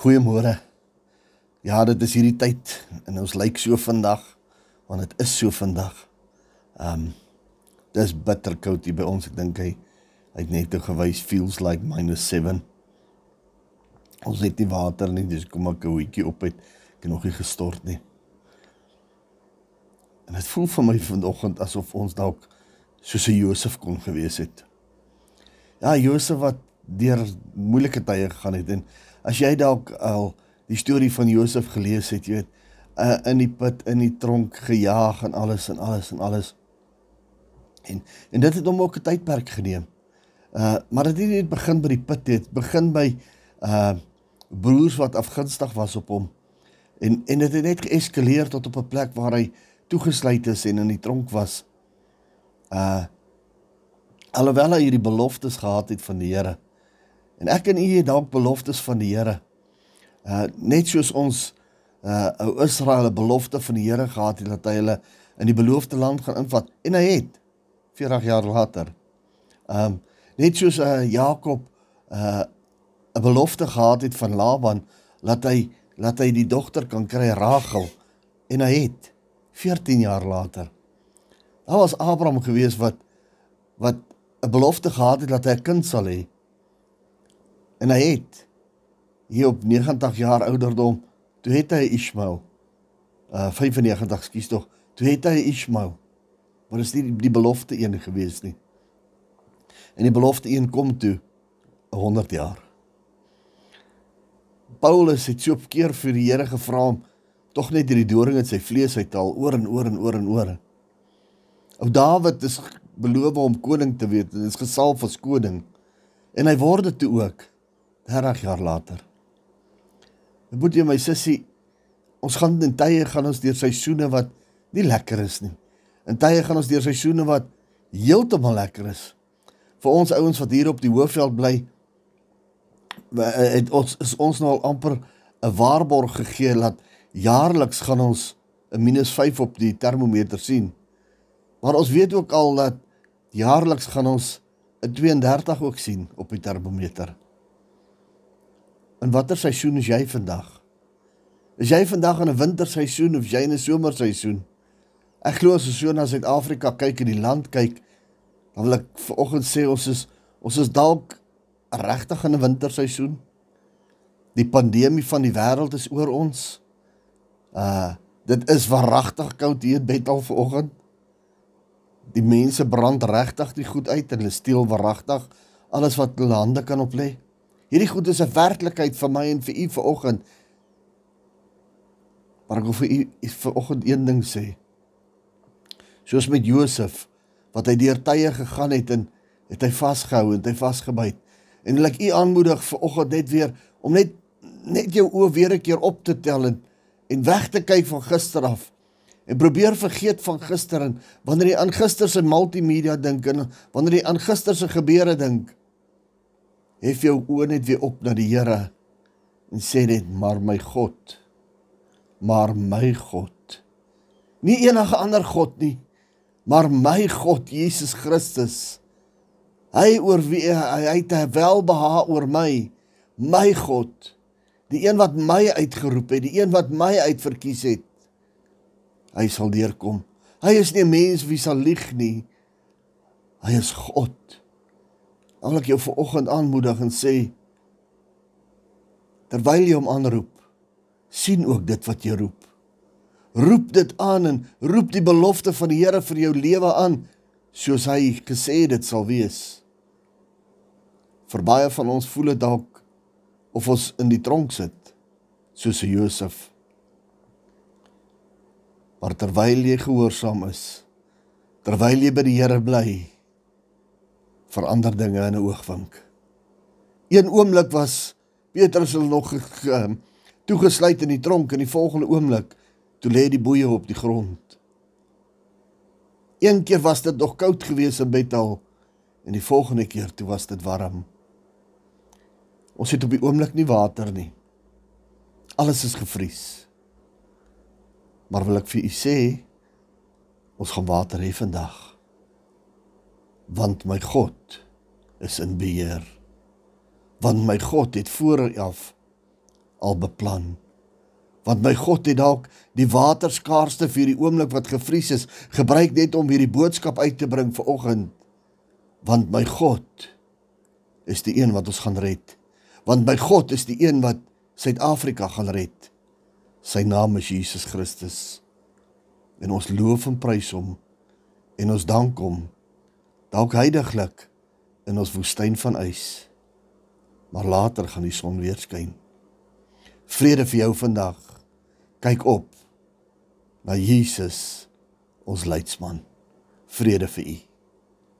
Goeiemôre. Ja, dit is hierdie tyd en ons lyk so vandag want dit is so vandag. Um, dis bitter koud hier by ons. Ek dink hy hy het net gewys feels like -7. Ons het nie water nie, dis kom ek 'n hoetjie op het. Ek het nog nie gestort nie. En dit voel vir my vanoggend asof ons dalk soos 'n Josef kon gewees het. Ja, Josef wat deur moeilike tye gegaan het en as jy dalk al die storie van Josef gelees het, jy weet, uh, in die put, in die tronk gejaag en alles en alles en alles. En en dit het hom ook 'n tydperk geneem. Uh maar dit het nie begin by die put dit begin by uh broers wat afgunstig was op hom. En en dit het net geeskaleer tot op 'n plek waar hy toegesluit is en in die tronk was. Uh alhoewel hy hierdie beloftes gehad het van die Here. En ek en u het dalk beloftes van die Here. Uh net soos ons uh ou Israel 'n belofte van die Here gehad het dat hy hulle in die beloofde land gaan invat en hy het 40 jaar later. Um net soos uh Jakob uh 'n belofte gehad het van Laban dat hy laat hy die dogter kan kry Rachel en hy het 14 jaar later. Daar was Abraham gewees wat wat 'n belofte gehad het dat hy 'n kind sal hê. En hy het hier op 90 jaar ouderdom toe het hy Ismael uh 95 skuis tog toe het hy Ismael maar is nie die, die belofte een gewees nie. En die belofte een kom toe 100 jaar. Paulus het so op keer vir die Here gevra om tog net hierdie doring in sy vlees uithaal oor en oor en oor en oor. Ou Dawid is beloof om koning te wees en is gesalf as koning. En hy word dit ook 30 jaar later My boetie en my sussie, ons gaan in tye gaan ons deur seisoene wat nie lekker is nie. In tye gaan ons deur seisoene wat heeltemal lekker is. Vir ons ouens wat hier op die Hoëveld bly, eh, het ons is ons nou al amper 'n waarborg gegee dat jaarliks gaan ons 'n -5 op die termometer sien. Maar ons weet ook al dat jaarliks gaan ons 'n 32 ook sien op die termometer. In watter seisoen is jy vandag? Is jy vandag in 'n winterseisoen of jy in 'n somerseisoen? Ek glo as ons so na Suid-Afrika kyk en die land kyk, dan wil ek vanoggend sê ons is ons is dalk regtig in 'n winterseisoen. Die pandemie van die wêreld is oor ons. Uh dit is waaragtig koud hier in Bethel vanoggend. Die mense brand regtig die goed uit en hulle steel waaragtig alles wat hulle hande kan oplê. Hierdie goed is 'n werklikheid vir my en vir u vanoggend. Maar ek wil vir u vanoggend een ding sê. Soos met Josef wat hy deur tye gegaan het en het hy vasgehou en hy vasgebyt. En wil ek u aanmoedig vanoggend net weer om net net jou oë weer 'n keer op te tel en en weg te kyk van gister af. En probeer vergeet van gister en wanneer jy aan gister se multimedia dink en wanneer jy aan gister se gebeure dink, hef jou oë net weer op na die Here en sê net maar my God maar my God. Nie enige ander God nie maar my God Jesus Christus. Hy oor wie hy het welbehaag oor my. My God die een wat my uitgeroep het die een wat my uitverkies het hy sal deurkom. Hy is nie 'n mens wie sal lieg nie. Hy is God Wil ek jou vanoggend aanmoedig en sê terwyl jy hom aanroep, sien ook dit wat jy roep. Roep dit aan en roep die belofte van die Here vir jou lewe aan soos hy gesê dit sal wees. Vir baie van ons voel dit dalk of ons in die tronk sit soos Josef. Maar terwyl jy gehoorsaam is, terwyl jy by die Here bly, verander dinge in 'n oogwink. Een oomblik was Petrus al nog ehm, toegesluit in die tronk en die volgende oomblik toe lê die boeye op die grond. Een keer was dit nog koud geweest in Bethel en die volgende keer toe was dit warm. Ons het op die oomblik nie water nie. Alles is gevries. Maar wil ek vir u sê ons gaan water hê vandag want my God is in beheer. Want my God het voor af al beplan. Want my God het dalk die waterskaarste vir die oomblik wat gevries is, gebruik net om hierdie boodskap uit te bring vir oggend. Want my God is die een wat ons gaan red. Want my God is die een wat Suid-Afrika gaan red. Sy naam is Jesus Christus. En ons loof en prys hom en ons dank hom dalk heiliglik in ons woestyn van ys. Maar later gaan die son weer skyn. Vrede vir jou vandag. Kyk op na Jesus, ons leidsman. Vrede vir u.